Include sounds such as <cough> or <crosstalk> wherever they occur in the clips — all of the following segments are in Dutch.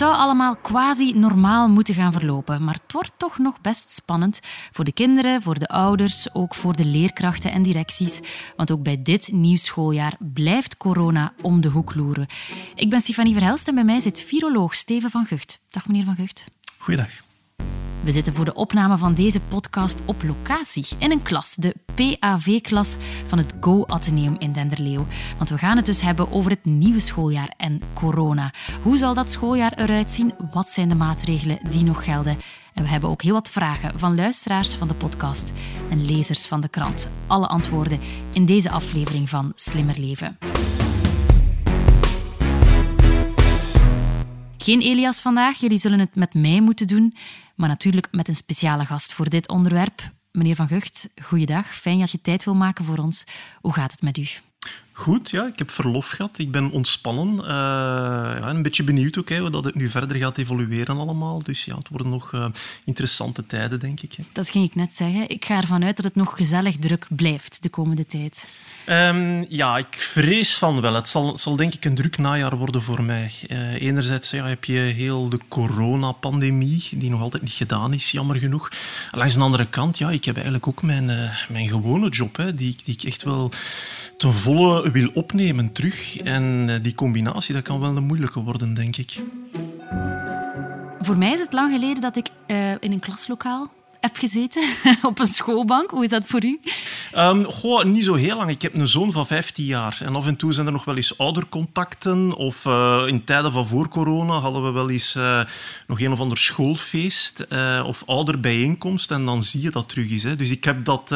Zou allemaal quasi normaal moeten gaan verlopen, maar het wordt toch nog best spannend voor de kinderen, voor de ouders, ook voor de leerkrachten en directies. Want ook bij dit nieuw schooljaar blijft corona om de hoek loeren. Ik ben Stefanie Verhelst en bij mij zit viroloog Steven van Gucht. Dag meneer van Gucht. Goeiedag. We zitten voor de opname van deze podcast op locatie in een klas, de PAV-klas van het Go Atheneum in Denderleeuw. Want we gaan het dus hebben over het nieuwe schooljaar en corona. Hoe zal dat schooljaar eruit zien? Wat zijn de maatregelen die nog gelden? En we hebben ook heel wat vragen van luisteraars van de podcast en lezers van de krant. Alle antwoorden in deze aflevering van Slimmer Leven. Geen Elias vandaag, jullie zullen het met mij moeten doen, maar natuurlijk met een speciale gast voor dit onderwerp. Meneer Van Gucht, goeiedag. Fijn dat je tijd wil maken voor ons. Hoe gaat het met u? Goed, ja, ik heb verlof gehad. Ik ben ontspannen. Uh, ja, een beetje benieuwd ook, hè, hoe dat het nu verder gaat evolueren allemaal. Dus ja, het worden nog uh, interessante tijden, denk ik. Hè. Dat ging ik net zeggen. Ik ga ervan uit dat het nog gezellig druk blijft de komende tijd. Um, ja, ik vrees van wel. Het zal, zal, denk ik een druk najaar worden voor mij. Uh, enerzijds ja, heb je heel de coronapandemie, die nog altijd niet gedaan is, jammer genoeg. Langs de andere kant, ja, ik heb eigenlijk ook mijn, mijn gewone job, hè, die, die ik echt wel ten volle wil opnemen terug. En die combinatie dat kan wel een moeilijke worden, denk ik. Voor mij is het lang geleden dat ik uh, in een klaslokaal heb gezeten <laughs> op een schoolbank. Hoe is dat voor u? Um, niet zo heel lang. Ik heb een zoon van 15 jaar. En af en toe zijn er nog wel eens oudercontacten. Of uh, in tijden van voor corona hadden we wel eens uh, nog een of ander schoolfeest uh, of ouderbijeenkomst. En dan zie je dat terug eens. Hè. Dus ik heb dat,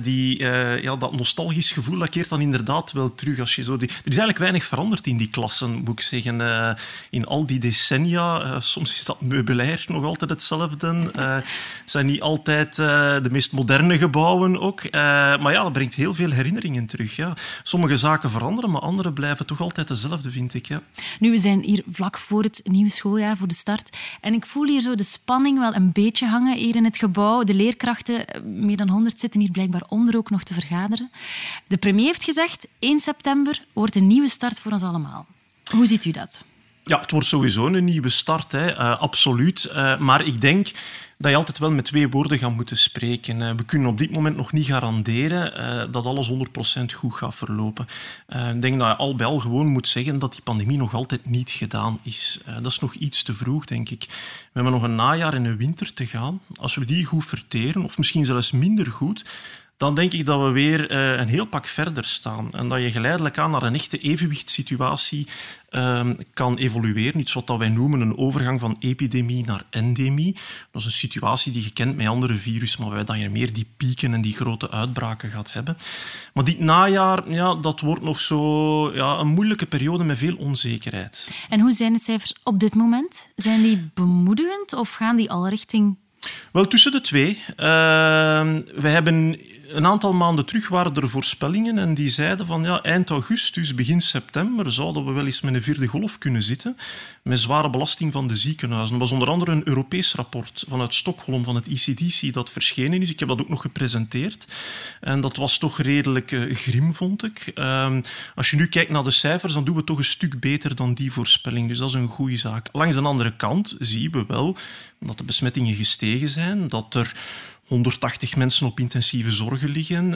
die, ja, dat nostalgisch gevoel, dat keert dan inderdaad wel terug. Als je zo. Er is eigenlijk weinig veranderd in die klassen, moet ik zeggen. in al die decennia. soms is dat meubilair nog altijd hetzelfde. Het zijn niet altijd de meest moderne gebouwen ook. Uh, maar ja, dat brengt heel veel herinneringen terug. Ja. Sommige zaken veranderen, maar andere blijven toch altijd dezelfde, vind ik. Ja. Nu, we zijn hier vlak voor het nieuwe schooljaar, voor de start. En ik voel hier zo de spanning wel een beetje hangen hier in het gebouw. De leerkrachten, eh, meer dan 100, zitten hier blijkbaar onder ook nog te vergaderen. De premier heeft gezegd, 1 september wordt een nieuwe start voor ons allemaal. Hoe ziet u dat? Ja, het wordt sowieso een nieuwe start, hè. Uh, absoluut. Uh, maar ik denk dat je altijd wel met twee woorden gaat moeten spreken. Uh, we kunnen op dit moment nog niet garanderen dat alles 100% goed gaat verlopen. ik denk dat je al bij al gewoon moet zeggen dat die pandemie nog altijd niet gedaan is. dat is nog iets te vroeg, denk ik. We hebben nog een najaar en een winter te gaan. Als we die goed verteren, of misschien zelfs minder goed, dan denk ik dat we weer uh, een heel pak verder staan. En dat je geleidelijk aan naar een echte evenwichtssituatie uh, kan evolueren. Iets wat wij noemen een overgang van epidemie naar endemie. Dat is een situatie die je kent met andere virussen, maar dat je meer die pieken en die grote uitbraken gaat hebben. Maar dit najaar, ja, dat wordt nog zo ja, een moeilijke periode met veel onzekerheid. En hoe zijn de cijfers op dit moment? Zijn die bemoedigend of gaan die al richting wel, tussen de twee. Uh, we hebben een aantal maanden terug waren er voorspellingen en die zeiden van ja, eind augustus, begin september zouden we wel eens met een vierde golf kunnen zitten met zware belasting van de ziekenhuizen. Dat was onder andere een Europees rapport vanuit Stockholm van het ECDC dat verschenen is. Ik heb dat ook nog gepresenteerd en dat was toch redelijk uh, grim, vond ik. Uh, als je nu kijkt naar de cijfers, dan doen we toch een stuk beter dan die voorspelling. Dus dat is een goede zaak. Langs de andere kant zien we wel dat de besmettingen gestegen zijn, dat er 180 mensen op intensieve zorgen liggen, uh,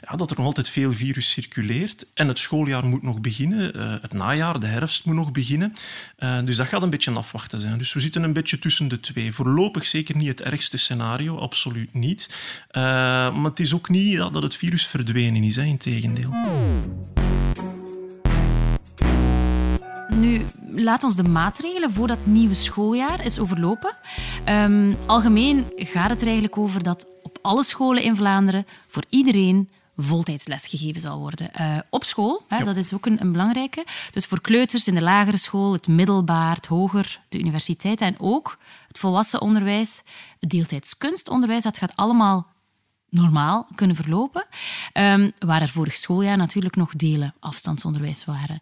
ja, dat er nog altijd veel virus circuleert. En het schooljaar moet nog beginnen, uh, het najaar, de herfst moet nog beginnen. Uh, dus dat gaat een beetje afwachten zijn. Dus we zitten een beetje tussen de twee. Voorlopig zeker niet het ergste scenario, absoluut niet. Eh, maar het is ook niet dat het virus verdwenen is, hè, in tegendeel. Nu, laat ons de maatregelen voor dat nieuwe schooljaar is overlopen. Um, algemeen gaat het er eigenlijk over dat op alle scholen in Vlaanderen voor iedereen voltijdsles gegeven zal worden. Uh, op school, hè, dat is ook een, een, belangrijke. Dus voor kleuters in de lagere school, het middelbaar, het hoger, de universiteit en ook het volwassen onderwijs, het deeltijds kunstonderwijs, dat gaat allemaal normaal kunnen verlopen. Um, waar er vorig schooljaar natuurlijk nog delen afstandsonderwijs waren.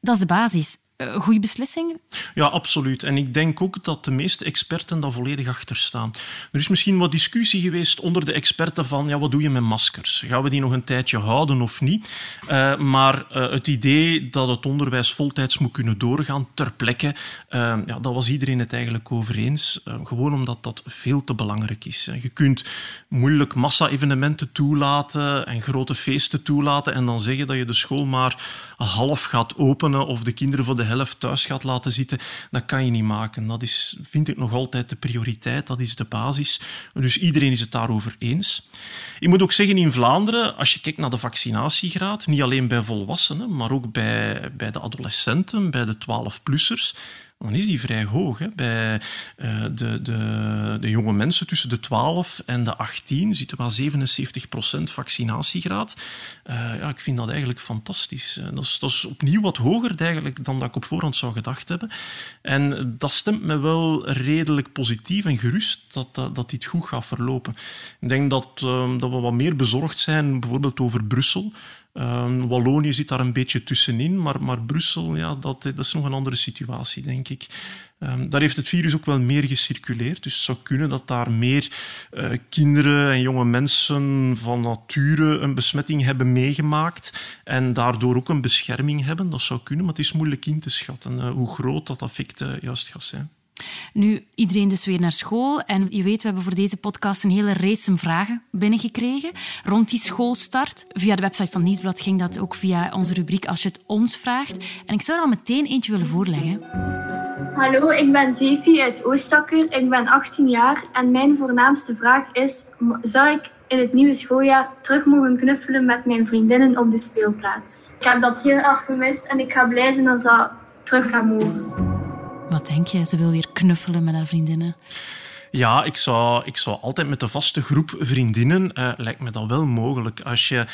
Dat is de basis. Een goede beslissing? Ja, absoluut. En ik denk ook dat de meeste experten daar volledig achter staan. Er is misschien wat discussie geweest onder de experten van ja, wat doe je met maskers? Gaan we die nog een tijdje houden of niet? Uh, maar uh, het idee dat het onderwijs voltijds moet kunnen doorgaan ter plekke, uh, ja, dat was iedereen het eigenlijk over eens. gewoon omdat dat veel te belangrijk is. Je kunt moeilijk massa-evenementen toelaten en grote feesten toelaten en dan zeggen dat je de school maar half gaat openen of de kinderen voor de helft thuis gaat laten zitten, dat kan je niet maken. Dat is, vind ik nog altijd de prioriteit, dat is de basis. Dus iedereen is het daarover eens. Ik moet ook zeggen, in Vlaanderen, als je kijkt naar de vaccinatiegraad, niet alleen bij volwassenen, maar ook bij, bij de adolescenten, bij de 12-plussers, dan is die vrij hoog. Hè. Bij uh, de, de, de, jonge mensen tussen de 12 en de 18 zitten wel 77% vaccinatiegraad. Uh, ja, ik vind dat eigenlijk fantastisch. Eh, dat is, opnieuw wat hoger eigenlijk dan dat ik op voorhand zou gedacht hebben. En dat stemt me wel redelijk positief en gerust dat, dat, dit goed gaat verlopen. Ik denk dat, uh, dat we wat meer bezorgd zijn bijvoorbeeld over Brussel. Um, Wallonië zit daar een beetje tussenin, maar, maar Brussel, ja, dat, dat is nog een andere situatie, denk ik. Um, daar heeft het virus ook wel meer gecirculeerd. Dus het zou kunnen dat daar meer uh, kinderen en jonge mensen van nature een besmetting hebben meegemaakt en daardoor ook een bescherming hebben. Dat zou kunnen, maar het is moeilijk in te schatten uh, hoe groot dat effect uh, juist gaat zijn. Nu, iedereen dus weer naar school. En je weet, we hebben voor deze podcast een hele race vragen binnengekregen rond die schoolstart. Via de website van Nieuwsblad ging dat ook via onze rubriek Als je het ons vraagt. En ik zou er al meteen eentje willen voorleggen. Hallo, ik ben Zefi uit Oostakker. Ik ben 18 jaar en mijn voornaamste vraag is... Zou ik in het nieuwe schooljaar terug mogen knuffelen met mijn vriendinnen op de speelplaats? Ik heb dat heel erg gemist en ik ga blij zijn als dat terug gaat mogen. Wat denk je? Ze wil weer knuffelen met haar vriendinnen. Ja, ik zou, ik zou altijd met de vaste groep vriendinnen, uh, lijkt me dat wel mogelijk. Als je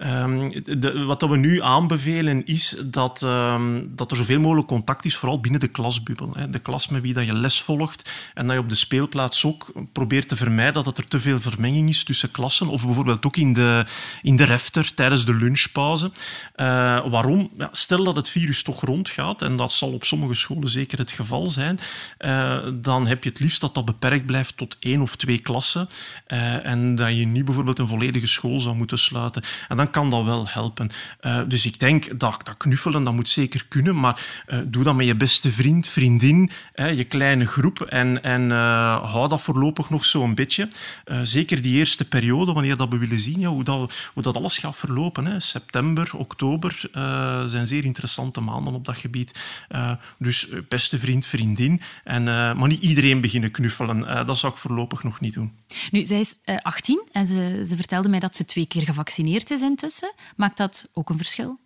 De, wat we nu aanbevelen is dat, um, dat er zoveel mogelijk contact is, vooral binnen de klasbubbel. Hè. De klas met wie dat je les volgt en dat je op de speelplaats ook probeert te vermijden dat er te veel vermenging is tussen klassen of bijvoorbeeld ook in de, in de refter tijdens de lunchpauze. Uh, waarom? Ja, stel dat het virus toch rondgaat, en dat zal op sommige scholen zeker het geval zijn, uh, dan heb je het liefst dat dat beperkt blijft tot één of twee klassen uh, en dat je niet bijvoorbeeld een volledige school zou moeten sluiten. En dan kan dat wel helpen. Uh, dus ik denk dat, dat knuffelen, dat moet zeker kunnen, maar uh, doe dat met je beste vriend, vriendin, hè, je kleine groep en, en uh, hou dat voorlopig nog zo'n beetje. zeker die eerste periode, wanneer dat we willen zien, hoe, dat, hoe dat alles gaat verlopen. Hè. September, oktober zijn zeer interessante maanden op dat gebied. dus beste vriend, vriendin. En, maar niet iedereen beginnen knuffelen. dat zou ik voorlopig nog niet doen. Nu, zij is 18 en ze, ze vertelde mij dat ze twee keer gevaccineerd is Maakt dat ook een verschil?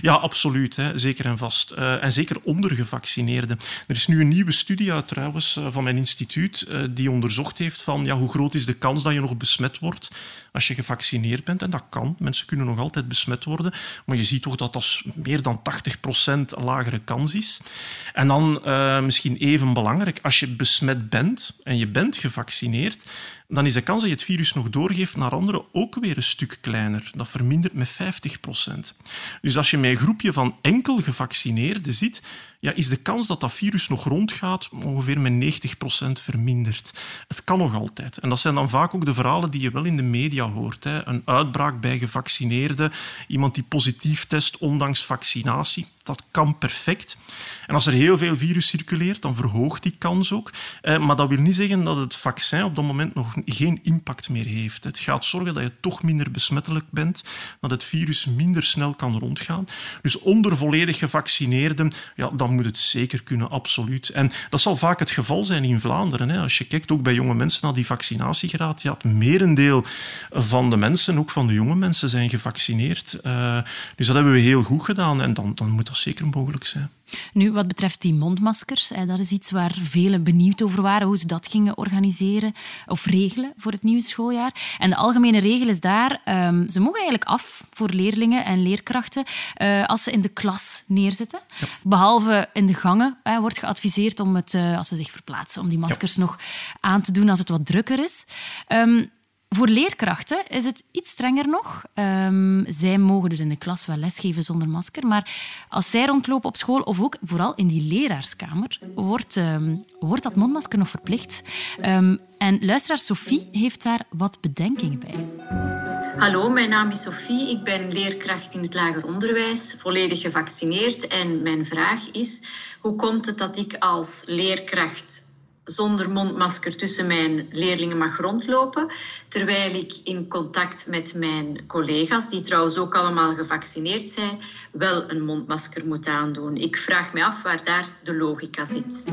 Ja, absoluut. Hè. Zeker en vast. Uh, en zeker onder gevaccineerden. Er is nu een nieuwe studie uit trouwens uh, van mijn instituut uh, die onderzocht heeft van ja, hoe groot is de kans dat je nog besmet wordt als je gevaccineerd bent. En dat kan. Mensen kunnen nog altijd besmet worden. Maar je ziet toch dat dat meer dan 80% lagere kans is. En dan misschien even belangrijk, als je besmet bent en je bent gevaccineerd, dan is de kans dat je het virus nog doorgeeft naar anderen ook weer een stuk kleiner. Dat vermindert met 50% Dus als je met een groepje van enkel gevaccineerden zit, ja, is de kans dat dat virus nog rondgaat ongeveer met 90% verminderd. Het kan nog altijd. En dat zijn dan vaak ook de verhalen die je wel in de media hoort. Hè. Een uitbraak bij gevaccineerden, iemand die positief test ondanks vaccinatie. Dat kan perfect. En als er heel veel virus circuleert, dan verhoogt die kans ook. Eh, maar dat wil niet zeggen dat het vaccin op dat moment nog geen impact meer heeft. Het gaat zorgen dat je toch minder besmettelijk bent, dat het virus minder snel kan rondgaan. Dus onder volledig gevaccineerden, ja, dan moet het zeker kunnen, absoluut. En dat zal vaak het geval zijn in Vlaanderen. Hè. Als je kijkt ook bij jonge mensen naar die vaccinatiegraad, ja, het merendeel van de mensen, ook van de jonge mensen, zijn gevaccineerd. Uh, dus dat hebben we heel goed gedaan en dan, dan moet dat zeker mogelijk zijn. Nu, wat betreft die mondmaskers, dat is iets waar velen benieuwd over waren, hoe ze dat gingen organiseren of regelen voor het nieuwe schooljaar. En de algemene regel is daar, um, ze mogen eigenlijk af voor leerlingen en leerkrachten uh, als ze in de klas neerzitten. Behalve in de gangen wordt geadviseerd om het, uh, als ze zich verplaatsen, om die maskers ja. nog aan te doen als het wat drukker is. Um, voor leerkrachten is het iets strenger nog. Um, zij mogen dus in de klas wel lesgeven zonder masker. Maar als zij rondlopen op school, of ook vooral in die leraarskamer, wordt, um, wordt dat mondmasker nog verplicht. Um, en luisteraar Sophie heeft daar wat bedenkingen bij. Hallo, mijn naam is Sophie. Ik ben leerkracht in het lager onderwijs, volledig gevaccineerd. En mijn vraag is, hoe komt het dat ik als leerkracht zonder mondmasker tussen mijn leerlingen mag rondlopen, terwijl ik in contact met mijn collega's, die trouwens ook allemaal gevaccineerd zijn, wel een mondmasker moet aandoen. Ik vraag me af waar daar de logica zit.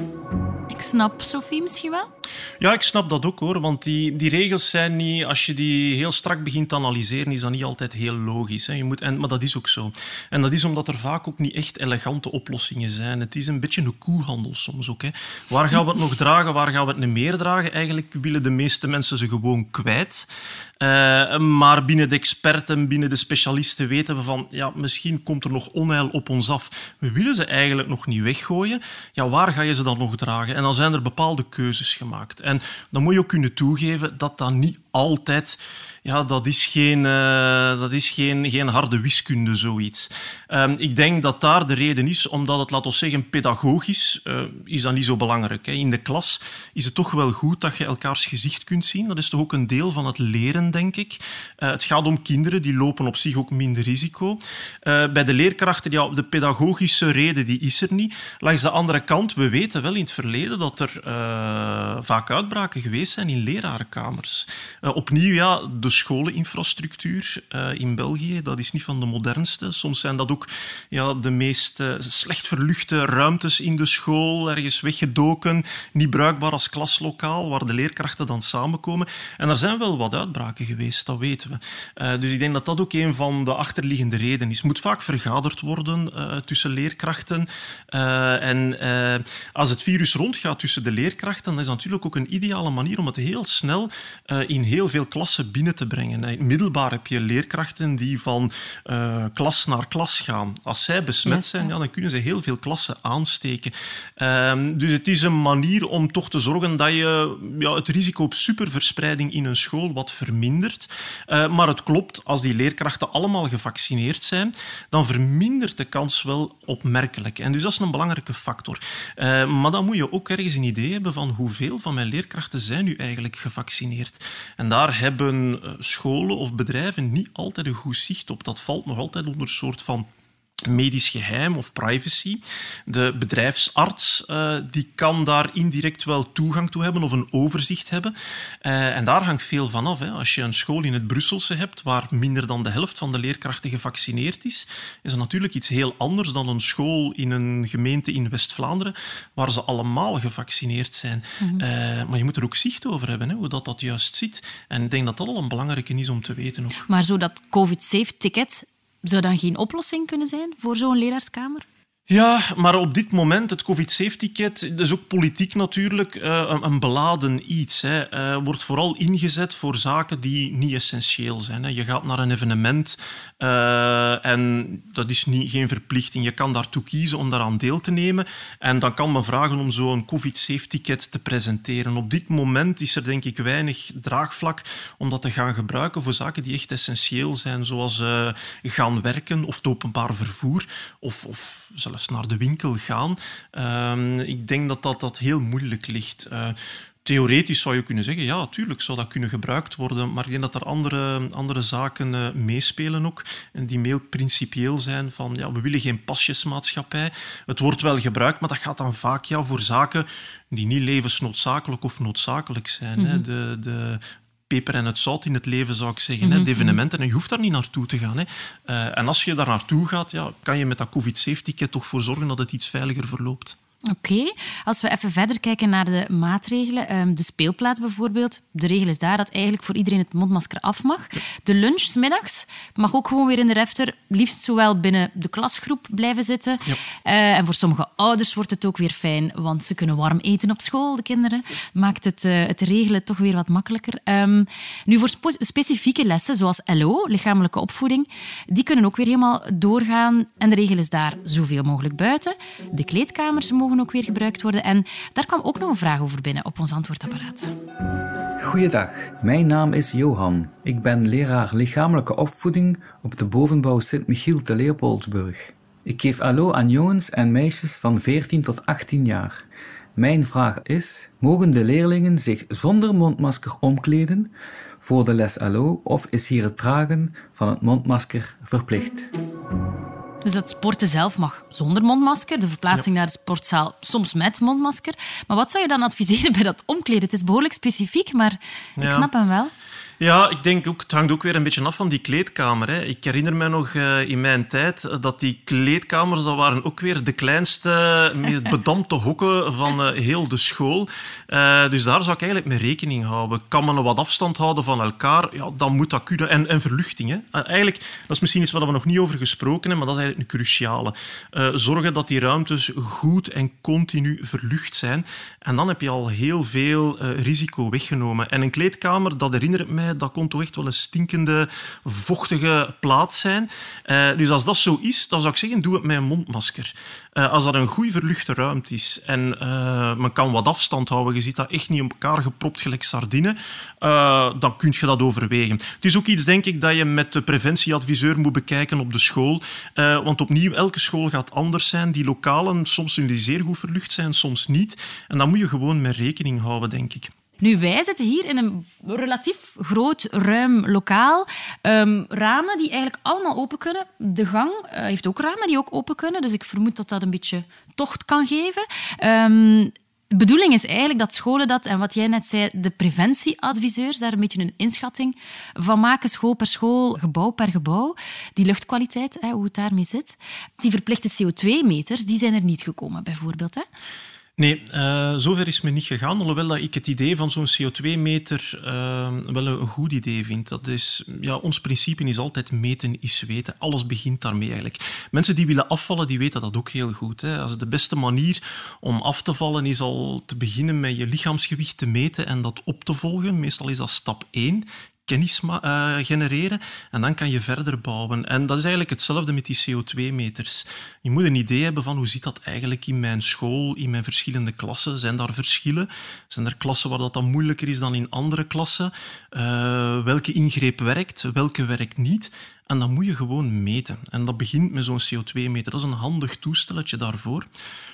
Ik snap Sophie misschien wel. Ja, ik snap dat ook hoor. Want die, die regels zijn niet, als je die heel strak begint te analyseren, is dat niet altijd heel logisch. Hè. Je moet, en, maar dat is ook zo. En dat is omdat er vaak ook niet echt elegante oplossingen zijn. Het is een beetje een koehandel soms ook. Hè. Waar gaan we het nog dragen, waar gaan we het niet meer dragen? Eigenlijk willen de meeste mensen ze gewoon kwijt. Uh, maar binnen de experten, binnen de specialisten weten we van ja, misschien komt er nog onheil op ons af. We willen ze eigenlijk nog niet weggooien. Ja, waar ga je ze dan nog dragen? En dan zijn er bepaalde keuzes gemaakt. En dan moet je ook kunnen toegeven dat dat niet altijd ja, dat is geen, uh, dat is geen, geen harde wiskunde, zoiets. Um, ik denk dat daar de reden is, omdat het, laten we zeggen, pedagogisch uh, is dat niet zo belangrijk. Hè. In de klas is het toch wel goed dat je elkaars gezicht kunt zien. Dat is toch ook een deel van het leren, denk ik. Uh, het gaat om kinderen, die lopen op zich ook minder risico. bij de leerkrachten, ja, de pedagogische reden die is er niet. Langs de andere kant, we weten wel in het verleden dat er vaak uitbraken geweest zijn in lerarenkamers. opnieuw, ja, de scholeninfrastructuur in België, dat is niet van de modernste. Soms zijn dat ook ja, de meest slecht verluchte ruimtes in de school, ergens weggedoken, niet bruikbaar als klaslokaal, waar de leerkrachten dan samenkomen. En er zijn wel wat uitbraken geweest, dat weten we. Uh, dus ik denk dat dat ook een van de achterliggende redenen is. Het moet vaak vergaderd worden tussen leerkrachten. en als het virus rondgaat tussen de leerkrachten, dan is dat natuurlijk ook een ideale manier om het heel snel in heel veel klassen binnen te brengen. In middelbaar heb je leerkrachten die van klas naar klas gaan. Als zij besmet zijn, ja, dan kunnen ze heel veel klassen aansteken. Um, dus het is een manier om toch te zorgen dat je ja, het risico op superverspreiding in een school wat vermindert. Uh, maar het klopt, als die leerkrachten allemaal gevaccineerd zijn, dan vermindert de kans wel opmerkelijk. En dus dat is een belangrijke factor. Uh, maar dan moet je ook ergens een idee hebben van hoeveel van mijn leerkrachten zijn nu eigenlijk gevaccineerd. En daar hebben scholen of bedrijven niet altijd een goed zicht op. Dat valt nog altijd onder een soort van medisch geheim of privacy. De bedrijfsarts uh, die kan daar indirect wel toegang toe hebben of een overzicht hebben. Uh, en daar hangt veel van af. Hè. Als je een school in het Brusselse hebt waar minder dan de helft van de leerkrachten gevaccineerd is, is dat natuurlijk iets heel anders dan een school in een gemeente in West-Vlaanderen waar ze allemaal gevaccineerd zijn. Mm -hmm. uh, maar je moet er ook zicht over hebben, hè, hoe dat, dat juist zit. En ik denk dat dat al een belangrijke is om te weten. Ook. Maar zo dat COVID-safe-ticket zou dan geen oplossing kunnen zijn voor zo'n leraarskamer? Ja, maar op dit moment, het COVID-safe-ticket, dat is ook politiek natuurlijk uh, een, beladen iets. Hè. Uh, wordt vooral ingezet voor zaken die niet essentieel zijn. Hè. Je gaat naar een evenement uh, en dat is niet, geen verplichting. Je kan daartoe kiezen om daaraan deel te nemen. En dan kan men vragen om zo'n COVID-safe-ticket te presenteren. Op dit moment is er denk ik weinig draagvlak om dat te gaan gebruiken voor zaken die echt essentieel zijn, zoals gaan werken of het openbaar vervoer of, of zelfs naar de winkel gaan. Uh, ik denk dat dat, dat heel moeilijk ligt. Uh, theoretisch zou je kunnen zeggen, ja, natuurlijk zou dat kunnen gebruikt worden, maar ik denk dat er andere, andere zaken uh, meespelen ook, en die meer principieel zijn van, ja, we willen geen pasjesmaatschappij. Het wordt wel gebruikt, maar dat gaat dan vaak ja, voor zaken die niet levensnoodzakelijk of noodzakelijk zijn. Mm -hmm. hè. Mhm. De, de peper en het zout in het leven, zou ik zeggen. Mm -hmm. De evenementen. En je hoeft daar niet naartoe te gaan. Hè. Uh, en als je daar naartoe gaat, ja, kan je met dat COVID-safe-ticket toch voor zorgen dat het iets veiliger verloopt. Oké, als we even verder kijken naar de maatregelen. Ehm, de speelplaats bijvoorbeeld. De regel is daar dat eigenlijk voor iedereen het mondmasker af mag. De lunch middags mag ook gewoon weer in de refter. Liefst zowel binnen de klasgroep blijven zitten. Uh, en voor sommige ouders wordt het ook weer fijn, want ze kunnen warm eten op school, de kinderen. Maakt het, uh, het regelen toch weer wat makkelijker. Um, nu, voor spe specifieke lessen, zoals LO, lichamelijke opvoeding, die kunnen ook weer helemaal doorgaan. En de regel is daar zoveel mogelijk buiten. De kleedkamers mogen ook weer gebruikt worden. En daar kwam ook nog een vraag over binnen op ons antwoordapparaat. Goeiedag, mijn naam is Johan. Ik ben leraar lichamelijke opvoeding op de bovenbouw Sint-Michiel te Leopoldsburg. Ik geef allo aan jongens en meisjes van 14 tot 18 jaar. Mijn vraag is: mogen de leerlingen zich zonder mondmasker omkleden voor de les allo of is hier het dragen van het mondmasker verplicht? Dus het sporten zelf mag zonder mondmasker. De verplaatsing naar de sportzaal soms met mondmasker. Maar wat zou je dan adviseren bij dat omkleden? Het is behoorlijk specifiek, maar ik snap hem wel. Ja, ik denk ook, het hangt ook weer een beetje af van die kleedkamer. Hè. Ik herinner me nog uh, in mijn tijd dat die kleedkamers dat waren ook weer de kleinste, meest <laughs> bedampte hokken van uh, heel de school. Uh, dus daar zou ik eigenlijk mee rekening houden. Kan men wat afstand houden van elkaar? Ja, dan moet dat kunnen. En, en verluchting. Hè. eigenlijk, dat is misschien iets waar we nog niet over gesproken hebben, maar dat is eigenlijk een cruciale. zorgen dat die ruimtes goed en continu verlucht zijn. En dan heb je al heel veel risico weggenomen. En een kleedkamer, dat herinnert dat kon toch echt wel een stinkende, vochtige plaats zijn. Uh, dus als dat zo is, dan zou ik zeggen, doe het met een mondmasker. Uh, als dat een goed verluchte ruimte is en uh, men kan wat afstand houden, je ziet dat echt niet op elkaar gepropt gelijk sardine, dan kun je dat overwegen. Het is ook iets, denk ik, dat je met de preventieadviseur moet bekijken op de school. want opnieuw, elke school gaat anders zijn. Die lokalen, soms zullen die zeer goed verlucht zijn, soms niet. En dan moet je gewoon met rekening houden, denk ik. Nu, wij zitten hier in een relatief groot, ruim lokaal. Um, ramen die eigenlijk allemaal open kunnen. De gang uh, heeft ook ramen die ook open kunnen. Dus ik vermoed dat dat een beetje tocht kan geven. Um, de bedoeling is eigenlijk dat scholen dat, en wat jij net zei, de preventieadviseurs daar een beetje een inschatting van maken, school per school, gebouw per gebouw. Die luchtkwaliteit, hè, hoe het daarmee zit. Die verplichte CO2-meters, die zijn er niet gekomen, bijvoorbeeld. Hè? Nee, uh, zover is men niet gegaan. Alhoewel dat ik het idee van zo'n CO2-meter uh, wel een goed idee vind. Dat is, ja, ons principe is altijd meten is weten. Alles begint daarmee eigenlijk. Mensen die willen afvallen, die weten dat ook heel goed. Hè. Als de beste manier om af te vallen is al te beginnen met je lichaamsgewicht te meten en dat op te volgen. Meestal is dat stap 1 uh, genereren en dan kan je verder bouwen. En dat is eigenlijk hetzelfde met die CO2-meters. Je moet een idee hebben van hoe zit dat eigenlijk in mijn school, in mijn verschillende klassen. Zijn daar verschillen? Zijn er klassen waar dat dan moeilijker is dan in andere klassen? Uh, welke ingreep werkt, welke werkt niet? En dat moet je gewoon meten. En dat begint met zo'n CO2-meter. Dat is een handig toestelletje daarvoor.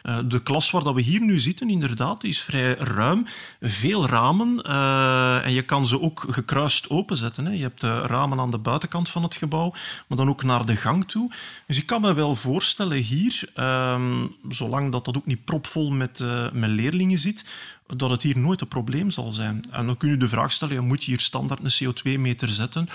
Uh, de klas waar dat we hier nu zitten, inderdaad, is vrij ruim. Veel ramen. Uh, en je kan ze ook gekruist openzetten. Hè. Je hebt de ramen aan de buitenkant van het gebouw, maar dan ook naar de gang toe. Dus ik kan me wel voorstellen hier, uh, zolang dat, dat ook niet propvol met, uh, met leerlingen zit, dat het hier nooit een probleem zal zijn. En dan kun je de vraag stellen, moet je hier standaard een CO2-meter zetten?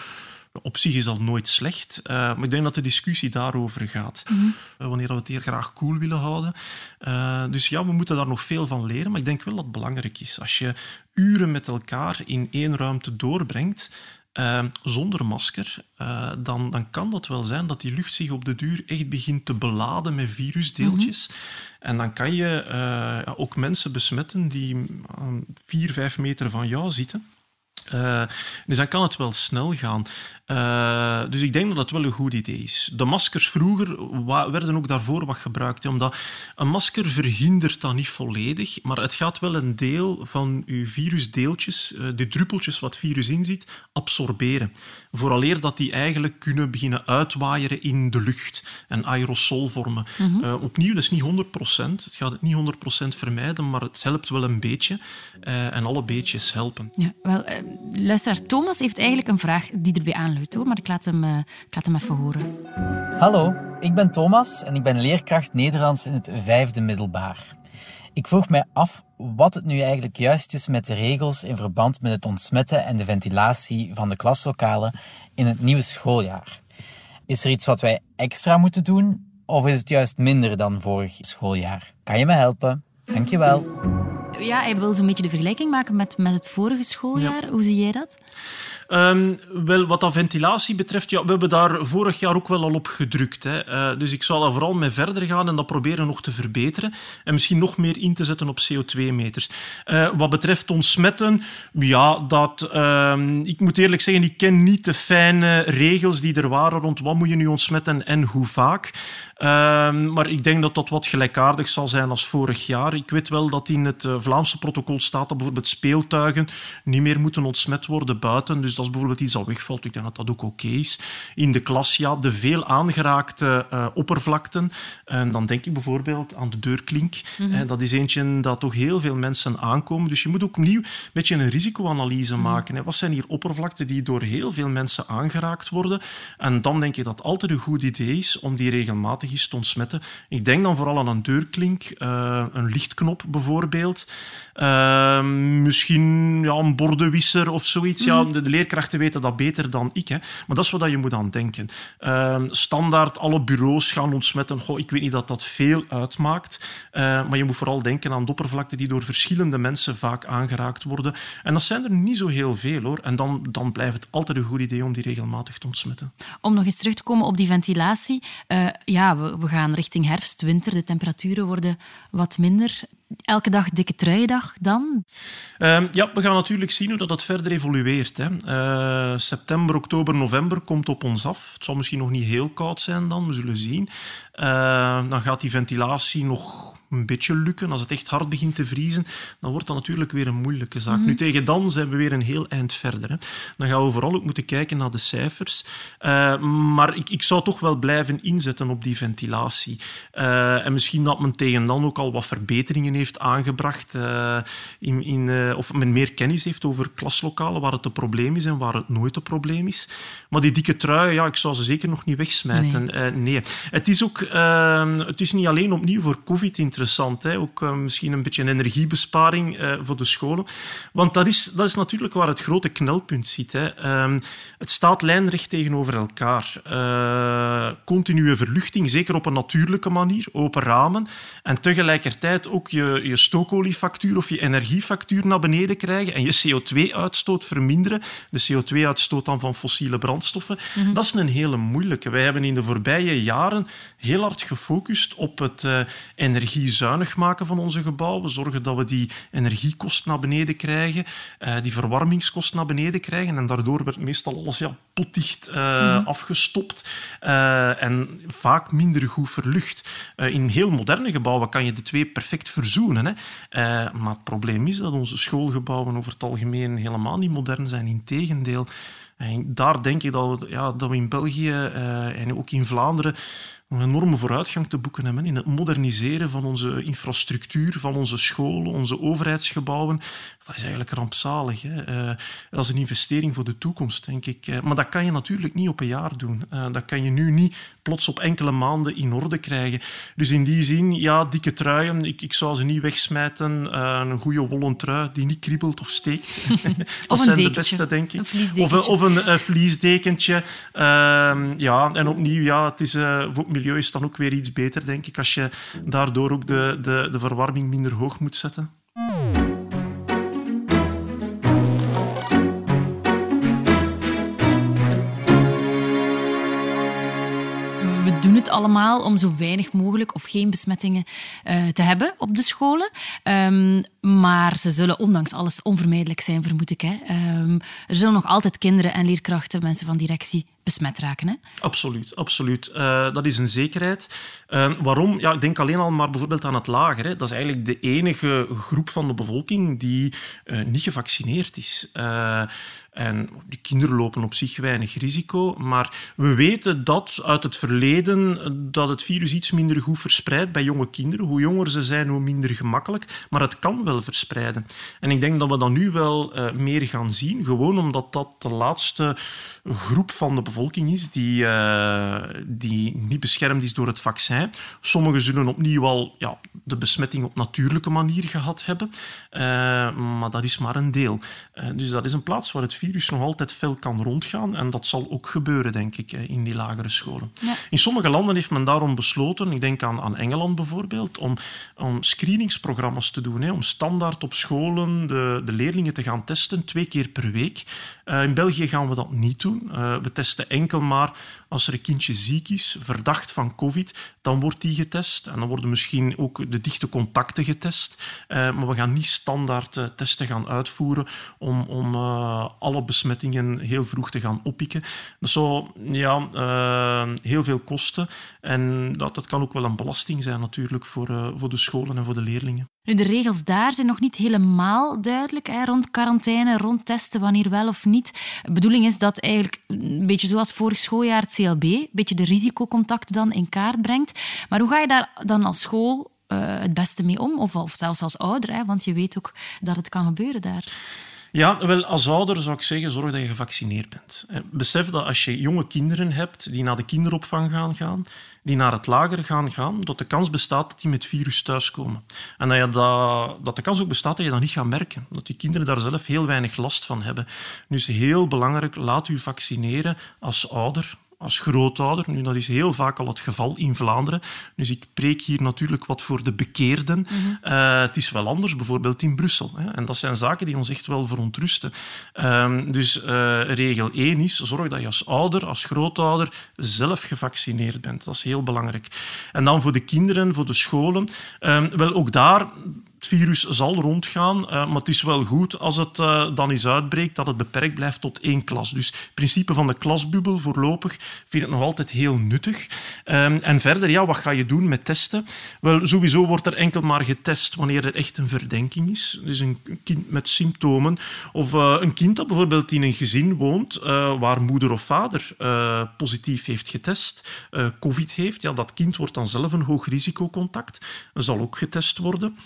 Op zich is dat nooit slecht, uh, maar ik denk dat de discussie daarover gaat. Mm -hmm. uh, wanneer we het hier graag cool willen houden. Uh, dus ja, we moeten daar nog veel van leren, maar ik denk wel dat het belangrijk is. Als je uren met elkaar in één ruimte doorbrengt, zonder masker, dan, dan kan dat wel zijn dat die lucht zich op de duur echt begint te beladen met virusdeeltjes. Mm -hmm. En dan kan je ja, ook mensen besmetten die vier, vijf meter van jou zitten. Uh, dus dan kan het wel snel gaan. Uh, dus ik denk dat dat wel een goed idee is. De maskers vroeger werden ook daarvoor wat gebruikt. Omdat een masker verhindert dat niet volledig, maar het gaat wel een deel van uw virusdeeltjes, uh, de druppeltjes wat virus in zit, absorberen. Vooraleer dat die eigenlijk kunnen beginnen uitwaaieren in de lucht en aerosol vormen. Mm -hmm. uh, opnieuw, dat is niet 100%. Het gaat het niet 100% vermijden, maar het helpt wel een beetje. en alle beetjes helpen. Ja, wel, luisteraar Thomas heeft eigenlijk een vraag die erbij maar uh, ik laat hem even horen. Hallo, ik ben Thomas en ik ben leerkracht Nederlands in het vijfde middelbaar. Ik vroeg mij af wat het nu eigenlijk juist is met de regels in verband met het ontsmetten en de ventilatie van de klaslokalen in het nieuwe schooljaar. Is er iets wat wij extra moeten doen of is het juist minder dan vorig schooljaar? Kan je me helpen? Dankjewel. Ja, hij wil zo'n beetje de vergelijking maken met, met het vorige schooljaar. Hoe zie jij dat? Um, wel, wat dat ventilatie betreft, ja, we hebben daar vorig jaar ook wel al op gedrukt. Hè. Uh, dus ik zal daar vooral mee verder gaan en dat proberen nog te verbeteren. En misschien nog meer in te zetten op CO2-meters. Uh, wat betreft ontsmetten, ja, dat, uh, ik moet eerlijk zeggen, ik ken niet de fijne regels die er waren rond wat moet je nu ontsmetten en hoe vaak. Ehm, maar ik denk dat dat wat gelijkaardig zal zijn als vorig jaar. Ik weet wel dat in het eh, Vlaamse protocol staat dat bijvoorbeeld speeltuigen niet meer moeten ontsmet worden buiten. Dus dat is bijvoorbeeld iets dat wegvalt. Ik denk dat dat ook oké is. In de klas, ja, de veel aangeraakte uh, oppervlakten. En dan denk ik bijvoorbeeld aan de deurklink. Mm Dat is eentje dat toch heel veel mensen aankomen. Dus je moet ook opnieuw een beetje een risicoanalyse mhm. maken. Wat zijn hier oppervlakten die door heel veel mensen aangeraakt worden? En dan denk ik dat het altijd een goed idee is om die regelmatig is te ontsmetten. Ik denk dan vooral aan een deurklink, uh, een lichtknop bijvoorbeeld. Uh, misschien ja, een bordenwisser of zoiets. Ja, mhm. de, de, leerkrachten weten dat beter dan ik. Hè. Maar dat is wat je moet aan denken. Uh, standaard alle bureaus gaan ontsmetten. Goh, ik weet niet dat dat veel uitmaakt. Uh, maar je moet vooral denken aan de oppervlakte die door verschillende mensen vaak aangeraakt worden. En dat zijn er niet zo heel veel hoor. En dan, dan blijft het altijd een goed idee om die regelmatig te ontsmetten. Om nog eens terug te komen op die ventilatie. Uh, we, gaan richting herfst, winter. De temperaturen worden wat minder. Elke dag dikke truiendag dan? Uh, ja, we gaan natuurlijk zien hoe dat, verder evolueert. Hè. Uh, september, oktober, november komt op ons af. Het zal misschien nog niet heel koud zijn dan, we zullen zien. Uh, dan gaat die ventilatie nog een beetje lukken. Als het echt hard begint te vriezen, dan wordt dat natuurlijk weer een moeilijke zaak. Mhm. Nu, tegen dan zijn we weer een heel eind verder. Hè. Dan gaan we vooral ook moeten kijken naar de cijfers. Uh, maar ik, ik zou toch wel blijven inzetten op die ventilatie. Uh, en misschien dat men tegen dan ook al wat verbeteringen heeft aangebracht. Uh, in, in, of men meer kennis heeft over klaslokalen, waar het een probleem is en waar het nooit een probleem is. Maar die dikke trui, ja, ik zou ze zeker nog niet wegsmijten. Nee. nee. Het is ook het is niet alleen opnieuw voor COVID interessant interessant. Hè? Ook uh, misschien een beetje een energiebesparing uh, voor de scholen. Want dat is, dat is natuurlijk waar het grote knelpunt zit. Hè. Um, het staat lijnrecht tegenover elkaar. Uh, continue verluchting, zeker op een natuurlijke manier, open ramen. En tegelijkertijd ook je, je stookoliefactuur of je energiefactuur naar beneden krijgen en je CO2-uitstoot verminderen. De CO2-uitstoot dan van fossiele brandstoffen. Mm -hmm. Dat is een hele moeilijke. Wij hebben in de voorbije jaren heel hard gefocust op het energie zuinig maken van onze gebouwen, zorgen dat we die energiekost naar beneden krijgen, uh, die verwarmingskost naar beneden krijgen. En daardoor werd meestal alles ja, potdicht uh, mm. afgestopt en vaak minder goed verlucht. in heel moderne gebouwen kan je de twee perfect verzoenen. Hè? maar het probleem is dat onze schoolgebouwen over het algemeen helemaal niet modern zijn. Integendeel. En daar denk ik dat we, ja, dat we in België en ook in Vlaanderen een enorme vooruitgang te boeken hebben in het moderniseren van onze infrastructuur, van onze scholen, onze overheidsgebouwen. Dat is eigenlijk rampzalig. Hè? Uh, dat is een investering voor de toekomst, denk ik. Uh, maar dat kan je natuurlijk niet op een jaar doen. Uh, dat kan je nu niet plots op enkele maanden in orde krijgen. Dus in die zin, ja, dikke truien, ik, ik zou ze niet wegsmijten. een goede wollen trui die niet kriebelt of steekt. <laughs> <laughs> dat zijn de beste, denk ik. Een of, of, een vliesdekentje. Ehm, ja, en opnieuw, ja, het is voor milieu is dan ook weer iets beter, denk ik, als je daardoor ook de, de, de verwarming minder hoog moet zetten. we doen het allemaal om zo weinig mogelijk of geen besmettingen uh, te hebben op de scholen. Um, maar ze zullen ondanks alles onvermijdelijk zijn, vermoed ik. Hè. Um, er zullen nog altijd kinderen en leerkrachten, mensen van directie, besmet raken. Hè? Absoluut, absoluut. Uh, dat is een zekerheid. Uh, waarom? Ja, ik denk alleen al maar bijvoorbeeld aan het lager. Hè. Dat is eigenlijk de enige groep van de bevolking die uh, niet gevaccineerd is. en die kinderen lopen op zich weinig risico. Maar we weten dat uit het verleden dat het virus iets minder goed verspreidt bij jonge kinderen. Hoe jonger ze zijn, hoe minder gemakkelijk. Maar het kan wel verspreiden. En ik denk dat we dat nu wel meer gaan zien. Gewoon omdat dat de laatste groep van de bevolking bevolking is die, die niet beschermd is door het vaccin. Sommigen zullen opnieuw al ja, de besmetting op natuurlijke manier gehad hebben, maar dat is maar een deel. dus dat is een plaats waar het virus nog altijd fel kan rondgaan en dat zal ook gebeuren, denk ik, in die lagere scholen. In sommige landen heeft men daarom besloten, ik denk aan, aan Engeland bijvoorbeeld, om, om screeningsprogramma's te doen, hè, om standaard op scholen de, de leerlingen te gaan testen, twee keer per week. In België gaan we dat niet doen. We testen enkel maar als er een kindje ziek is, verdacht van COVID, dan wordt die getest. En dan worden misschien ook de dichte contacten getest. Uh, maar we gaan niet standaard testen gaan uitvoeren om, om alle besmettingen heel vroeg te gaan oppikken. Dat zou ja, heel veel kosten. En dat, dat kan ook wel een belasting zijn natuurlijk voor, voor de scholen en voor de leerlingen. Nu, de regels daar zijn nog niet helemaal duidelijk hè, rond quarantaine, rond testen, wanneer wel of niet. De bedoeling is dat eigenlijk, een beetje zoals vorig schooljaar Een beetje de risicocontacten dan in kaart brengt. Maar hoe ga je daar dan als school uh, het beste mee om? Of, of zelfs als ouder, hè, want je weet ook dat het kan gebeuren daar. Ja, wel, als ouder zou ik zeggen, zorg dat je gevaccineerd bent. Besef dat als je jonge kinderen hebt die naar de kinderopvang gaan gaan, die naar het lager gaan gaan, dat de kans bestaat dat die met virus thuiskomen. En dat, je dat, dat de kans ook bestaat dat je dat niet gaat merken. Dat die kinderen daar zelf heel weinig last van hebben. Nu is heel belangrijk, laat u vaccineren als ouder, als grootouder. Nu, dat is heel vaak al het geval in Vlaanderen. Dus ik preek hier natuurlijk wat voor de bekeerden. Mhm. Eh, het is wel anders, bijvoorbeeld in Brussel. Hè. En dat zijn zaken die ons echt wel verontrusten. Uh, dus uh, regel 1 is, zorg dat je als ouder, als grootouder, zelf gevaccineerd bent. Dat is heel belangrijk. En dan voor de kinderen, voor de scholen. Ehm, wel, ook daar het virus zal rondgaan, uh, maar het is wel goed als het uh, dan eens uitbreekt dat het beperkt blijft tot één klas. Dus het principe van de klasbubbel voorlopig vind ik nog altijd heel nuttig. Um, en verder, ja, wat ga je doen met testen? Wel, sowieso wordt er enkel maar getest wanneer er echt een verdenking is. Dus een kind met symptomen of uh, een kind dat bijvoorbeeld in een gezin woont waar moeder of vader positief heeft getest, COVID heeft, ja, dat kind wordt dan zelf een hoog risicocontact. Dat zal ook getest worden.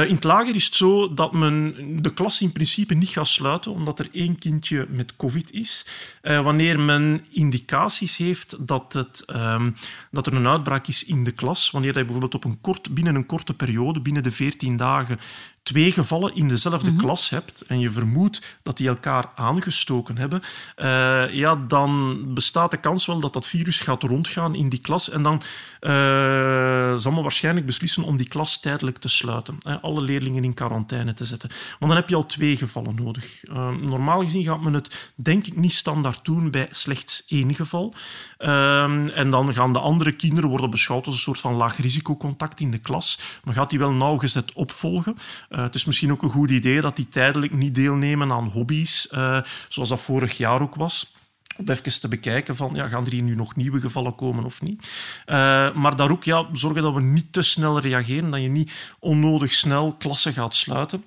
Uh, in het lager is het zo dat men de klas in principe niet gaat sluiten, omdat er één kindje met COVID is. Uh, wanneer men indicaties heeft dat, het, um, dat er een uitbraak is in de klas, wanneer je bijvoorbeeld op een kort, binnen een korte periode, binnen de 14 dagen, twee gevallen in dezelfde mhm. klas hebt en je vermoedt dat die elkaar aangestoken hebben, uh, ja, dan bestaat de kans wel dat dat virus gaat rondgaan in die klas en dan uh, zal men waarschijnlijk beslissen om die klas tijdelijk te sluiten. Hè, alle leerlingen in quarantaine te zetten. Want dan heb je al twee gevallen nodig. Uh, normaal gezien gaat men het denk ik niet standaard doen bij slechts één geval. en dan gaan de andere kinderen worden beschouwd als een soort van laag risicocontact in de klas. Dan gaat die wel nauwgezet opvolgen. Uh, het is misschien ook een goed idee dat die tijdelijk niet deelnemen aan hobby's, uh, zoals dat vorig jaar ook was. Om even te bekijken van, ja, gaan er hier nu nog nieuwe gevallen komen of niet. Uh, maar daar ook ja, zorgen dat we niet te snel reageren, dat je niet onnodig snel klassen gaat sluiten.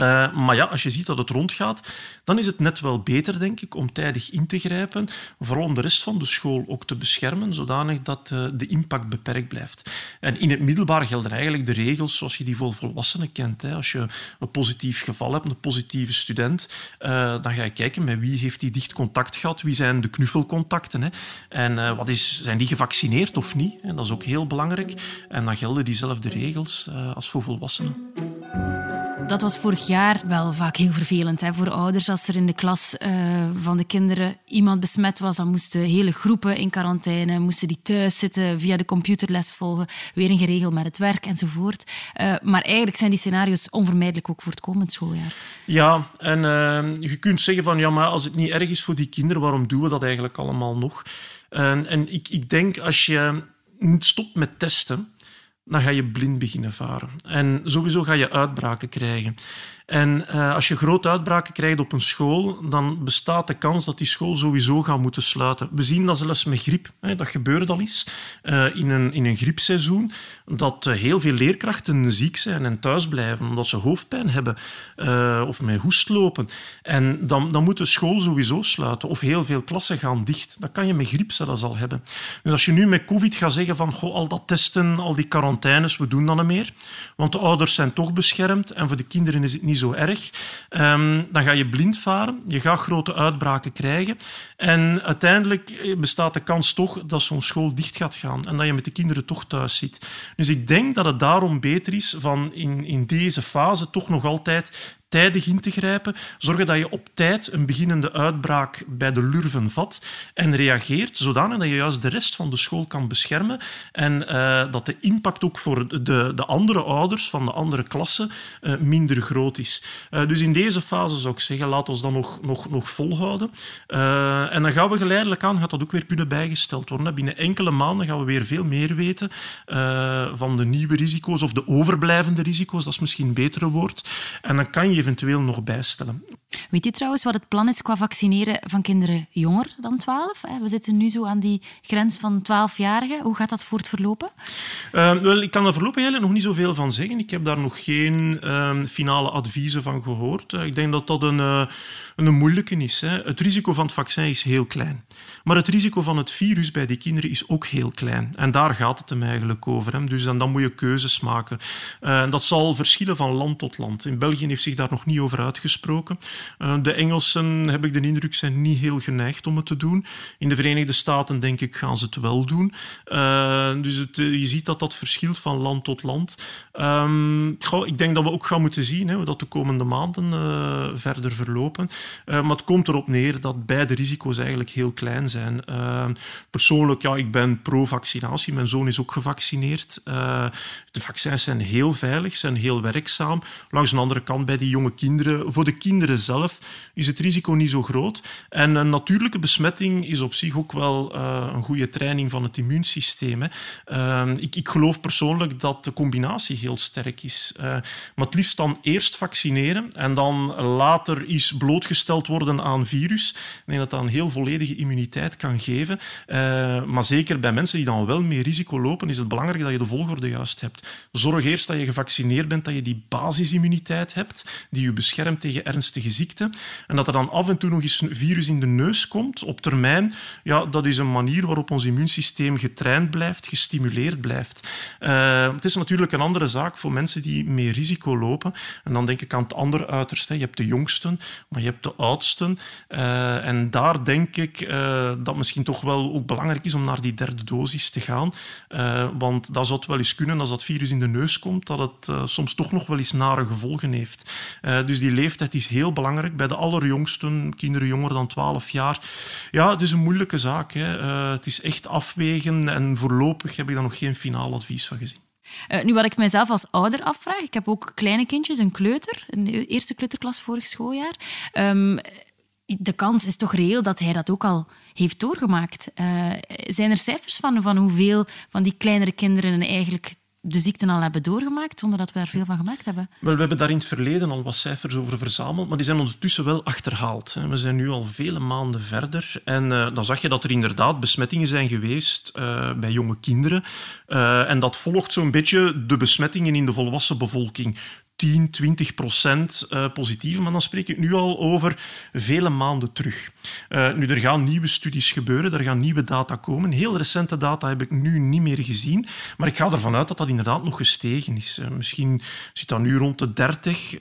Uh, maar ja, als je ziet dat het rondgaat, dan is het net wel beter, denk ik, om tijdig in te grijpen. Vooral om de rest van de school ook te beschermen, zodanig dat uh, de impact beperkt blijft. En in het middelbaar gelden eigenlijk de regels zoals je die voor volwassenen kent. Hè. Als je een positief geval hebt, een positieve student, uh, dan ga je kijken met wie heeft die dicht contact gehad, wie zijn de knuffelcontacten. Hè. En wat is, zijn die gevaccineerd of niet? Dat is ook heel belangrijk. En dan gelden diezelfde regels als voor volwassenen. Dat was vorig jaar wel vaak heel vervelend hè, voor ouders. Als er in de klas uh, van de kinderen iemand besmet was, dan moesten hele groepen in quarantaine, moesten die thuis zitten, via de computerles volgen, weer in geregeld met het werk enzovoort. Uh, maar eigenlijk zijn die scenario's onvermijdelijk ook voor het komend schooljaar. Ja, en uh, je kunt zeggen van ja, maar als het niet erg is voor die kinderen, waarom doen we dat eigenlijk allemaal nog? en ik, ik denk als je niet stopt met testen, dan ga je blind beginnen varen. En sowieso ga je uitbraken krijgen. En uh, als je grote uitbraken krijgt op een school, dan bestaat de kans dat die school sowieso gaat moeten sluiten. We zien dat zelfs met griep. Hè, dat gebeurt al eens uh, in, een, in een griepseizoen. Dat uh, heel veel leerkrachten ziek zijn en thuis blijven omdat ze hoofdpijn hebben of met hoest lopen. En dan, dan moet de school sowieso sluiten of heel veel klassen gaan dicht. Dat kan je met griep zelfs al hebben. Dus als je nu met COVID gaat zeggen van goh, al dat testen, al die quarantaines, we doen dat niet meer. Want de ouders zijn toch beschermd en voor de kinderen is het niet zo erg. Ehm, dan ga je blind varen, je gaat grote uitbraken krijgen. En uiteindelijk bestaat de kans toch dat zo'n school dicht gaat gaan en dat je met de kinderen toch thuis zit. Dus ik denk dat het daarom beter is van in, in deze fase toch nog altijd tijdig in te grijpen, zorgen dat je op tijd een beginnende uitbraak bij de lurven vat en reageert, zodanig dat je juist de rest van de school kan beschermen en uh, dat de impact ook voor de, de andere ouders van de andere klassen uh, minder groot is. Uh, dus in deze fase zou ik zeggen, laat ons dan nog, nog, nog volhouden. en dan gaan we geleidelijk aan, gaat dat ook weer kunnen bijgesteld worden. Binnen enkele maanden gaan we weer veel meer weten van de nieuwe risico's of de overblijvende risico's, dat is misschien een betere woord. En dan kan je eventueel nog bijstellen. Weet u trouwens wat het plan is qua vaccineren van kinderen jonger dan 12? We zitten nu zo aan die grens van 12-jarigen. Hoe gaat dat voortverlopen? Uh, wel, ik kan er voorlopig eigenlijk nog niet zoveel van zeggen. Ik heb daar nog geen uh, finale adviezen van gehoord. Uh, ik denk dat dat een, uh, een moeilijke is. Hè. Het risico van het vaccin is heel klein. Maar het risico van het virus bij die kinderen is ook heel klein. En daar gaat het hem eigenlijk over. Dus dan, dan moet je keuzes maken. Uh, dat zal verschillen van land tot land. In België heeft zich daar nog niet over uitgesproken. Uh, de Engelsen, heb ik de indruk, zijn niet heel geneigd om het te doen. In de Verenigde Staten, denk ik, gaan ze het wel doen. Uh, dus het, je ziet dat dat verschilt van land tot land. Um, ik denk dat we ook gaan moeten zien hè, hoe dat de komende maanden verder verlopen. maar het komt erop neer dat beide risico's eigenlijk heel klein zijn. Uh, persoonlijk, ja, ik ben pro-vaccinatie. Mijn zoon is ook gevaccineerd. Uh, de vaccins zijn heel veilig, zijn heel werkzaam. Langs de andere kant, bij die jonge kinderen, voor de kinderen zelf, is het risico niet zo groot. En een natuurlijke besmetting is op zich ook wel uh, een goede training van het immuunsysteem. Hè. ik, ik geloof persoonlijk dat de combinatie heel sterk is. maar het liefst dan eerst vaccineren en dan later is blootgesteld worden aan virus. Ik denk dat dat een heel volledige immuniteit kan geven. Uh, maar zeker bij mensen die dan wel meer risico lopen, is het belangrijk dat je de volgorde juist hebt. Zorg eerst dat je gevaccineerd bent, dat je die basisimmuniteit hebt, die je beschermt tegen ernstige ziekten. En dat er dan af en toe nog eens een virus in de neus komt, op termijn, ja, dat is een manier waarop ons immuunsysteem getraind blijft, gestimuleerd blijft. Uh, het is natuurlijk een andere zaak voor mensen die meer risico lopen. En dan denk ik aan het andere uiterste. Je hebt de jongsten, maar je hebt de oudsten. Uh, en daar denk ik dat misschien toch wel ook belangrijk is om naar die derde dosis te gaan. Uh, want dat zou wel eens kunnen als dat virus in de neus komt, dat het uh, soms toch nog wel eens nare gevolgen heeft. dus die leeftijd is heel belangrijk. Bij de allerjongsten, kinderen jonger dan 12 jaar, ja, het is een moeilijke zaak. Hè. het is echt afwegen en voorlopig heb ik daar nog geen finaal advies van gezien. Nu, wat ik mijzelf als ouder afvraag, ik heb ook kleine kindjes, een kleuter, een eerste kleuterklas vorig schooljaar. Um, de kans is toch reëel dat hij dat ook al heeft doorgemaakt. Uh, zijn er cijfers van, van hoeveel van die kleinere kinderen eigenlijk de ziekte al hebben doorgemaakt, zonder dat we daar veel van gemaakt hebben? Wel, we hebben daar in het verleden al wat cijfers over verzameld, maar die zijn ondertussen wel achterhaald. We zijn nu al vele maanden verder en uh, dan zag je dat er inderdaad besmettingen zijn geweest uh, bij jonge kinderen. En dat volgt zo'n beetje de besmettingen in de volwassen bevolking. 10, 20 procent uh, positief. Maar dan spreek ik nu al over vele maanden terug. Uh, nu, er gaan nieuwe studies gebeuren, er gaan nieuwe data komen. Heel recente data heb ik nu niet meer gezien. Maar ik ga ervan uit dat dat inderdaad nog gestegen is. Uh, misschien zit dat nu rond de 30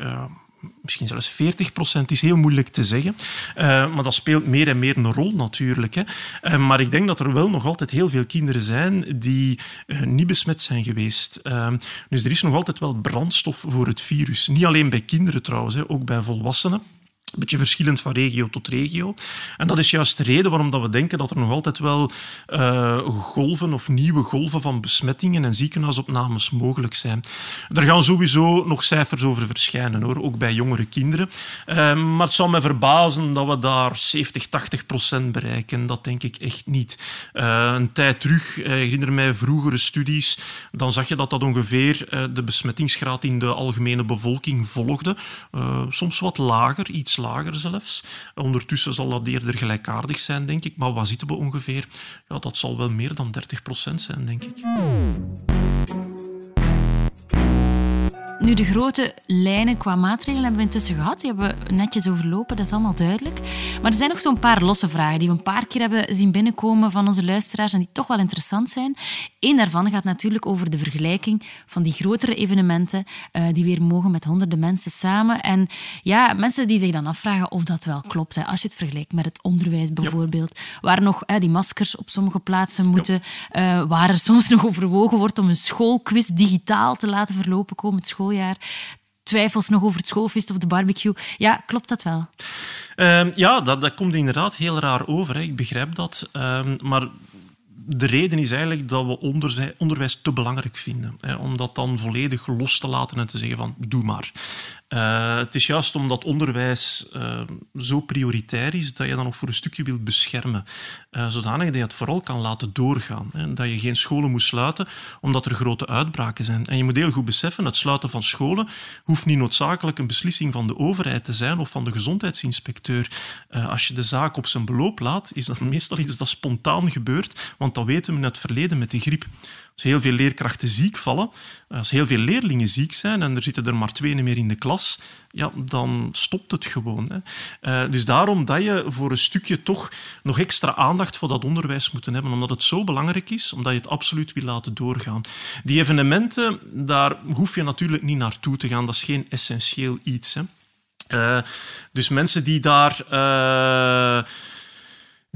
misschien zelfs 40 procent, is heel moeilijk te zeggen. Uh, maar dat speelt meer en meer een rol natuurlijk. Hè. Uh, maar ik denk dat er wel nog altijd heel veel kinderen zijn die uh, niet besmet zijn geweest. dus er is nog altijd wel brandstof voor het virus. Niet alleen bij kinderen trouwens, hè, ook bij volwassenen. Een beetje verschillend van regio tot regio. En dat is juist de reden waarom dat we denken dat er nog altijd wel uh, golven of nieuwe golven van besmettingen en ziekenhuisopnames mogelijk zijn. Er gaan sowieso nog cijfers over verschijnen, hoor, ook bij jongere kinderen. Uh, maar het zou me verbazen dat we daar 70, 80 procent bereiken. Dat denk ik echt niet. Uh, een tijd terug, ik herinner mij vroegere studies, dan zag je dat dat ongeveer de besmettingsgraad in de algemene bevolking volgde. soms wat lager, iets lager zelfs. Ondertussen zal dat eerder gelijkaardig zijn, denk ik. Maar wat zitten we ongeveer? Ja, dat zal wel meer dan 30 procent zijn, denk ik. Nu, de grote lijnen qua maatregelen hebben we intussen gehad. Die hebben we netjes overlopen, dat is allemaal duidelijk. Maar er zijn nog zo'n paar losse vragen die we een paar keer hebben zien binnenkomen van onze luisteraars en die toch wel interessant zijn. Eén daarvan gaat natuurlijk over de vergelijking van die grotere evenementen uh, die weer mogen met honderden mensen samen. En ja, mensen die zich dan afvragen of dat wel klopt. Hè. Als je het vergelijkt met het onderwijs bijvoorbeeld, waar nog hè, die maskers op sommige plaatsen moeten, uh, waar er <laughs> soms nog overwogen wordt om een schoolquiz digitaal te laten verlopen komend twijfels nog over het schoolfeest of de barbecue. Ja, klopt dat wel? Uh, ja, dat, dat komt inderdaad heel raar over. Hè. Ik begrijp dat. Uh, maar de reden is eigenlijk dat we onderwijs te belangrijk vinden. Hè, om dat dan volledig los te laten en te zeggen van doe maar. Uh, het is juist omdat onderwijs uh, zo prioritair is dat je dan nog voor een stukje wilt beschermen. Uh, zodanig dat je het vooral kan laten doorgaan. Hè. Dat je geen scholen moet sluiten omdat er grote uitbraken zijn. En je moet heel goed beseffen, het sluiten van scholen hoeft niet noodzakelijk een beslissing van de overheid te zijn of van de gezondheidsinspecteur. als je de zaak op zijn beloop laat, is dat <laughs> meestal iets dat spontaan gebeurt, want dat weten we in het verleden met de griep. Als heel veel leerkrachten ziek vallen, als heel veel leerlingen ziek zijn en er zitten er maar twee meer in de klas, ja, dan stopt het gewoon. Hè. Uh, dus daarom dat je voor een stukje toch nog extra aandacht voor dat onderwijs moet hebben, omdat het zo belangrijk is, omdat je het absoluut wil laten doorgaan. Die evenementen, daar hoef je natuurlijk niet naartoe te gaan. Dat is geen essentieel iets. Hè. Uh, dus mensen die daar... Uh,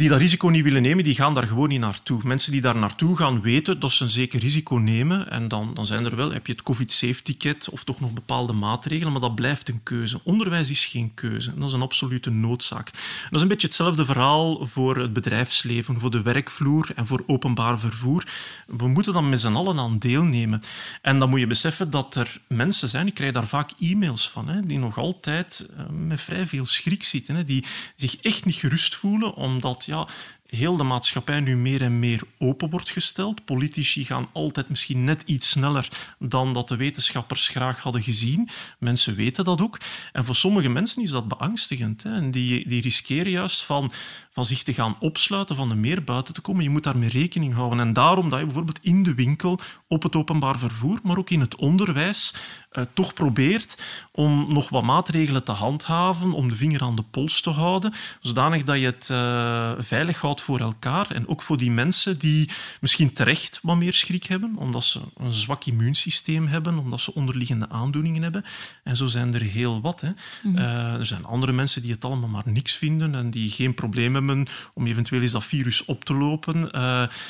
die dat risico niet willen nemen, die gaan daar gewoon niet naartoe. Mensen die daar naartoe gaan weten dat ze een zeker risico nemen. En dan, dan zijn er wel, heb je het COVID-safe-ticket of toch nog bepaalde maatregelen, maar dat blijft een keuze. Onderwijs is geen keuze. Dat is een absolute noodzaak. Dat is een beetje hetzelfde verhaal voor het bedrijfsleven, voor de werkvloer en voor openbaar vervoer. We moeten dan met z'n allen aan deelnemen. En dan moet je beseffen dat er mensen zijn, ik krijg daar vaak e-mails van, hè, die nog altijd eh, met vrij veel schrik zitten, hè, die zich echt niet gerust voelen omdat ja, heel de maatschappij nu meer en meer open wordt gesteld. Politici gaan altijd misschien net iets sneller dan dat de wetenschappers graag hadden gezien. Mensen weten dat ook. En voor sommige mensen is dat beangstigend. Hè. En die, die riskeren juist van, van zich te gaan opsluiten, van er meer buiten te komen. Je moet daarmee rekening houden. En daarom dat je bijvoorbeeld in de winkel, op het openbaar vervoer, maar ook in het onderwijs, uh, toch probeert om nog wat maatregelen te handhaven, om de vinger aan de pols te houden, zodanig dat je het uh, veilig houdt voor elkaar en ook voor die mensen die misschien terecht wat meer schrik hebben, omdat ze een zwak immuunsysteem hebben, omdat ze onderliggende aandoeningen hebben. En zo zijn er heel wat. Hè. Mm. Uh, er zijn andere mensen die het allemaal maar niks vinden en die geen probleem hebben om eventueel eens dat virus op te lopen.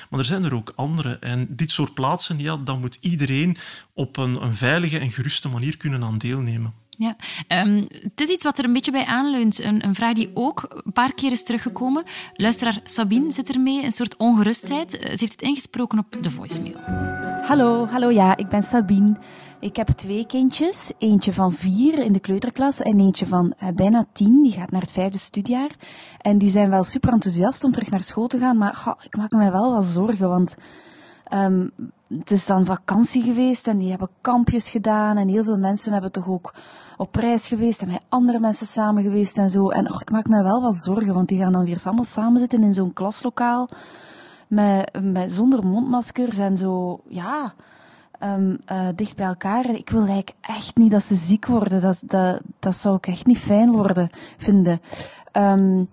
Maar er zijn er ook andere. En dit soort plaatsen, ja, dan moet iedereen op een, een veilige en geruste manier kunnen aan deelnemen. Ja, um, het is iets wat er een beetje bij aanleunt. Een, een, vraag die ook een paar keer is teruggekomen. Luisteraar Sabine zit ermee, een soort ongerustheid. Ze heeft het ingesproken op de voicemail. Hallo, hallo, ja, ik ben Sabine. Ik heb twee kindjes. Eentje van vier in de kleuterklas en eentje van uh, bijna tien. Die gaat naar het vijfde studiejaar. En die zijn wel super enthousiast om terug naar school te gaan. Maar goh, ik maak me wel wat zorgen, want um, het is dan vakantie geweest en die hebben kampjes gedaan. En heel veel mensen hebben toch ook op reis geweest en met andere mensen samen geweest en zo. En och, ik maak me wel wat zorgen, want die gaan dan weer allemaal samen zitten in zo'n klaslokaal. Met, met, zonder mondmaskers en zo, ja, um, uh, dicht bij elkaar. Ik wil eigenlijk echt niet dat ze ziek worden. Dat, dat, dat zou ik echt niet fijn worden, vinden. Um,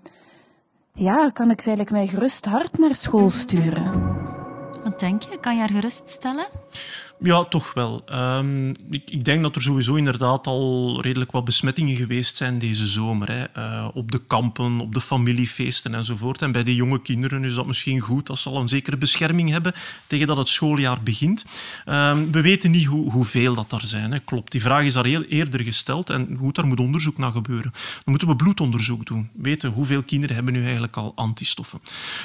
ja, kan ik ze eigenlijk mij gerust hard naar school sturen? Denk je? Kan je haar geruststellen? Ja, toch wel. Um, ik, ik, denk dat er sowieso inderdaad al redelijk wat besmettingen geweest zijn deze zomer. Hè. Uh, op de kampen, op de familiefeesten enzovoort. En bij die jonge kinderen is dat misschien goed als ze al een zekere bescherming hebben tegen dat het schooljaar begint. Um, we weten niet hoe, hoeveel dat er zijn. Hè. Klopt, die vraag is daar heel eerder gesteld. En goed, daar moet onderzoek naar gebeuren. Dan moeten we bloedonderzoek doen. Weten hoeveel kinderen hebben nu eigenlijk al antistoffen.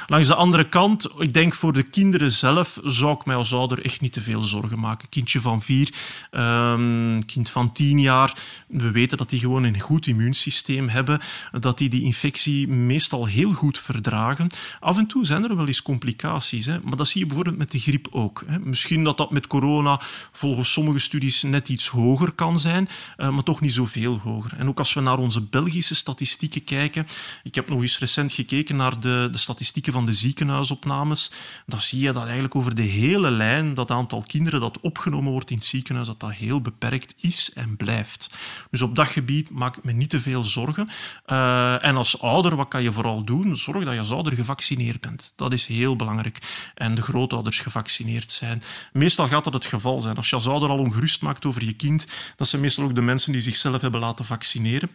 Langs de andere kant, ik denk voor de kinderen zelf zou ik mij als ouder echt niet te veel zorgen maken. Kindje van vier, um, kind van tien jaar. We weten dat die gewoon een goed immuunsysteem hebben, dat die die infectie meestal heel goed verdragen. Af en toe zijn er wel eens complicaties, hè. maar dat zie je bijvoorbeeld met de griep ook. Hè. Misschien dat dat met corona volgens sommige studies net iets hoger kan zijn, uh, maar toch niet zoveel hoger. En ook als we naar onze Belgische statistieken kijken, ik heb nog eens recent gekeken naar de, de statistieken van de ziekenhuisopnames, dan zie je dat eigenlijk over de hele lijn dat aantal kinderen dat opgenomen wordt in het ziekenhuis, dat dat heel beperkt is en blijft. Dus op dat gebied maak ik me niet te veel zorgen. Uh, en als ouder, wat kan je vooral doen? Zorg dat je als gevaccineerd bent. Dat is heel belangrijk. En de grootouders gevaccineerd zijn. Meestal gaat dat het geval zijn. Als je als ouder al ongerust maakt over je kind, dat zijn meestal ook de mensen die zichzelf hebben laten vaccineren.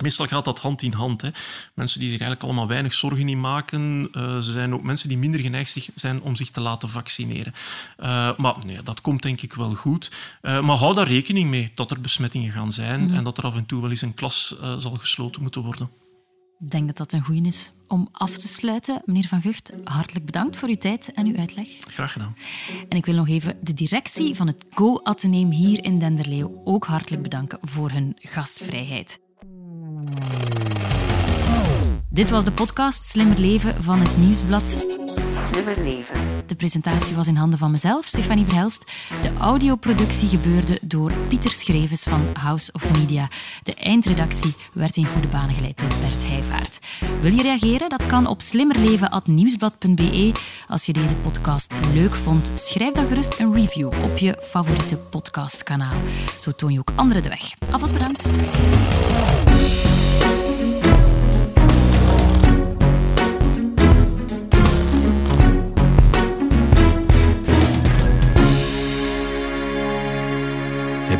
Meestal gaat dat hand in hand. Hè. Mensen die zich eigenlijk allemaal weinig zorgen in maken, uh, zijn ook mensen die minder geneigd zijn om zich te laten vaccineren. Uh, maar nee, dat komt denk ik wel goed. Uh, maar hou daar rekening mee dat er besmettingen gaan zijn mm. en dat er af en toe wel eens een klas zal gesloten moeten worden. Ik denk dat dat een goeie is om af te sluiten. Meneer Van Gucht, hartelijk bedankt voor uw tijd en uw uitleg. Graag gedaan. En ik wil nog even de directie van het Go-Atheneum hier in Denderleeuw ook hartelijk bedanken voor hun gastvrijheid. Dit was de podcast Slimmer Leven van het Nieuwsblad. Slimmer Leven. De presentatie was in handen van mezelf, Stefanie Verhelst. De audioproductie gebeurde door Pieter Schrevens van House of Media. De eindredactie werd in goede banen geleid door Bert Heijvaart. Wil je reageren? Dat kan op slimmerleven.nieuwsblad.be. Als je deze podcast leuk vond, schrijf dan gerust een review op je favoriete podcastkanaal. Zo toon je ook anderen de weg. Alvast bedankt.